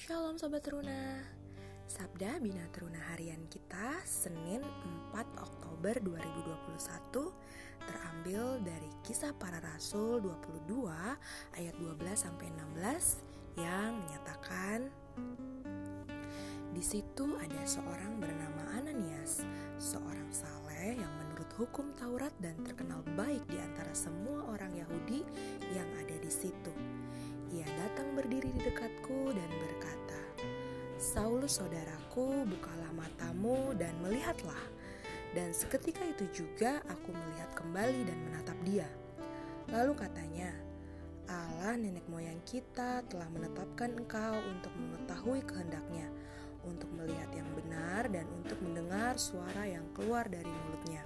Shalom Sobat Teruna Sabda Bina Teruna harian kita Senin 4 Oktober 2021 Terambil dari kisah para rasul 22 ayat 12 sampai 16 Yang menyatakan di situ ada seorang bernama Ananias, seorang saleh yang menurut hukum Taurat dan terkenal baik di antara semua orang Yahudi yang ada di situ. Ia datang berdiri di dekatku dan berkata, Saulus saudaraku, bukalah matamu dan melihatlah. Dan seketika itu juga aku melihat kembali dan menatap dia. Lalu katanya, Allah nenek moyang kita telah menetapkan engkau untuk mengetahui kehendaknya, untuk melihat yang benar dan untuk mendengar suara yang keluar dari mulutnya.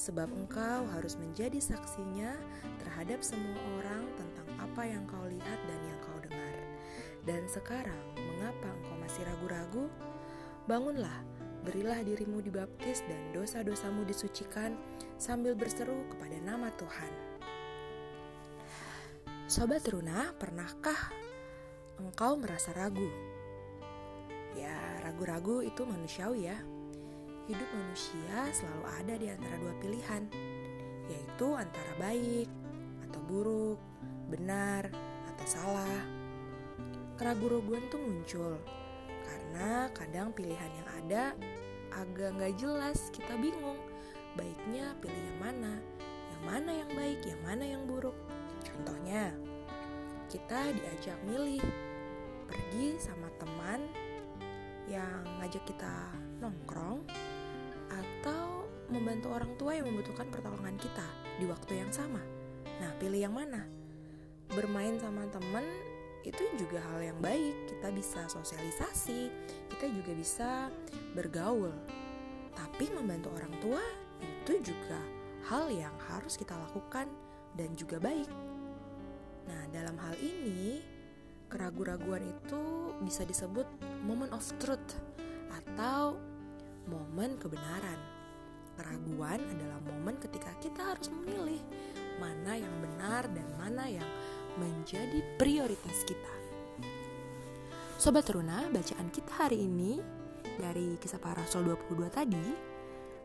Sebab engkau harus menjadi saksinya terhadap semua orang tentang apa yang kau lihat dan yang kau dengar. Dan sekarang, mengapa engkau masih ragu-ragu? Bangunlah, berilah dirimu dibaptis dan dosa-dosamu disucikan sambil berseru kepada nama Tuhan. Sobat Runa, pernahkah engkau merasa ragu? Ya, ragu-ragu itu manusiawi ya. Hidup manusia selalu ada di antara dua pilihan, yaitu antara baik atau buruk, benar atau salah. Keraguan-raguan tuh muncul karena kadang pilihan yang ada agak nggak jelas, kita bingung baiknya pilih yang mana, yang mana yang baik, yang mana yang buruk. Contohnya, kita diajak milih pergi sama teman yang ngajak kita nongkrong atau membantu orang tua yang membutuhkan pertolongan kita di waktu yang sama. Nah, pilih yang mana? bermain sama temen itu juga hal yang baik kita bisa sosialisasi kita juga bisa bergaul tapi membantu orang tua itu juga hal yang harus kita lakukan dan juga baik nah dalam hal ini keraguan-raguan itu bisa disebut moment of truth atau momen kebenaran keraguan adalah momen ketika kita harus memilih mana yang benar dan mana yang menjadi prioritas kita. Sobat Teruna, bacaan kita hari ini dari kisah para rasul 22 tadi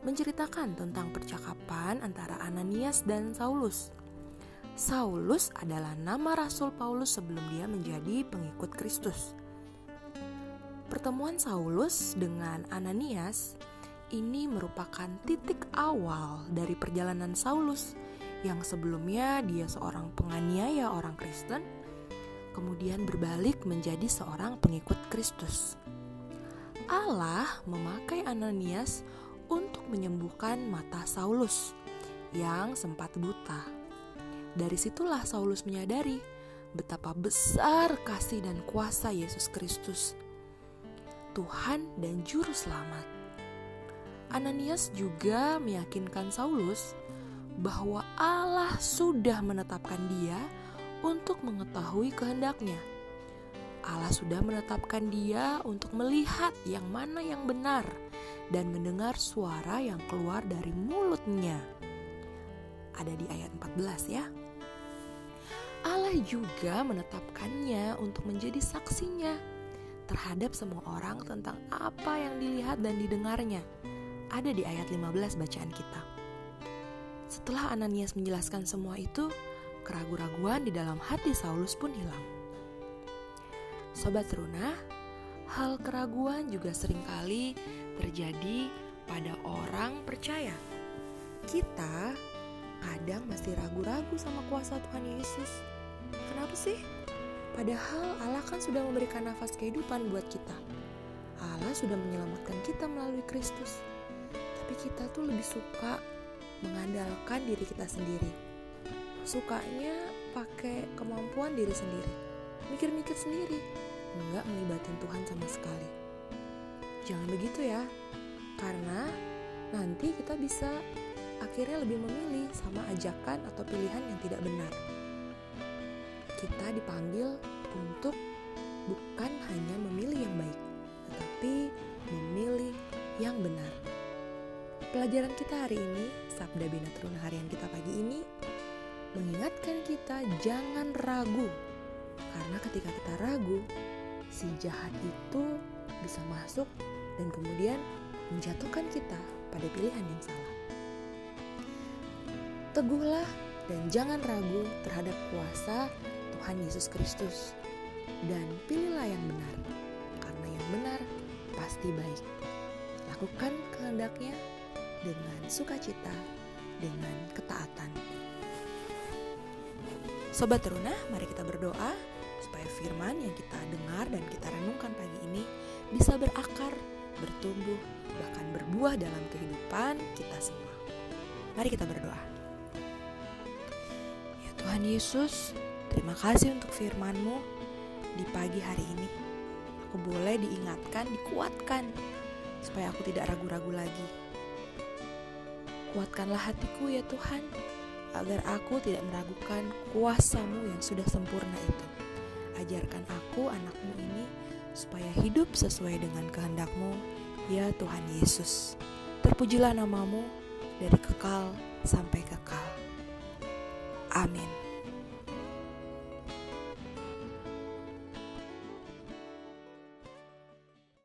menceritakan tentang percakapan antara Ananias dan Saulus. Saulus adalah nama Rasul Paulus sebelum dia menjadi pengikut Kristus. Pertemuan Saulus dengan Ananias ini merupakan titik awal dari perjalanan Saulus yang sebelumnya dia seorang penganiaya orang Kristen, kemudian berbalik menjadi seorang pengikut Kristus. Allah memakai Ananias untuk menyembuhkan mata Saulus yang sempat buta. Dari situlah Saulus menyadari betapa besar kasih dan kuasa Yesus Kristus, Tuhan dan Juru Selamat. Ananias juga meyakinkan Saulus bahwa Allah sudah menetapkan dia untuk mengetahui kehendaknya. Allah sudah menetapkan dia untuk melihat yang mana yang benar dan mendengar suara yang keluar dari mulutnya. Ada di ayat 14 ya. Allah juga menetapkannya untuk menjadi saksinya terhadap semua orang tentang apa yang dilihat dan didengarnya. Ada di ayat 15 bacaan kita. Setelah Ananias menjelaskan semua itu, keraguan-raguan di dalam hati Saulus pun hilang. Sobat Runa, hal keraguan juga sering kali terjadi pada orang percaya. Kita kadang masih ragu-ragu sama kuasa Tuhan Yesus. Kenapa sih? Padahal Allah kan sudah memberikan nafas kehidupan buat kita. Allah sudah menyelamatkan kita melalui Kristus. Tapi kita tuh lebih suka mengandalkan diri kita sendiri. Sukanya pakai kemampuan diri sendiri, mikir-mikir sendiri, nggak melibatin Tuhan sama sekali. Jangan begitu ya, karena nanti kita bisa akhirnya lebih memilih sama ajakan atau pilihan yang tidak benar. Kita dipanggil untuk bukan hanya memilih yang baik, tetapi memilih yang benar. Pelajaran kita hari ini, Sabda Bina Teruna harian kita pagi ini, mengingatkan kita jangan ragu. Karena ketika kita ragu, si jahat itu bisa masuk dan kemudian menjatuhkan kita pada pilihan yang salah. Teguhlah dan jangan ragu terhadap kuasa Tuhan Yesus Kristus dan pilihlah yang benar karena yang benar pasti baik. Lakukan kehendaknya dengan sukacita, dengan ketaatan. Sobat Teruna, mari kita berdoa supaya firman yang kita dengar dan kita renungkan pagi ini bisa berakar, bertumbuh, bahkan berbuah dalam kehidupan kita semua. Mari kita berdoa. Ya Tuhan Yesus, terima kasih untuk firman-Mu di pagi hari ini. Aku boleh diingatkan, dikuatkan, supaya aku tidak ragu-ragu lagi. Kuatkanlah hatiku ya Tuhan, agar aku tidak meragukan kuasamu yang sudah sempurna itu. Ajarkan aku anakmu ini supaya hidup sesuai dengan kehendakmu, ya Tuhan Yesus. Terpujilah namamu dari kekal sampai kekal. Amin.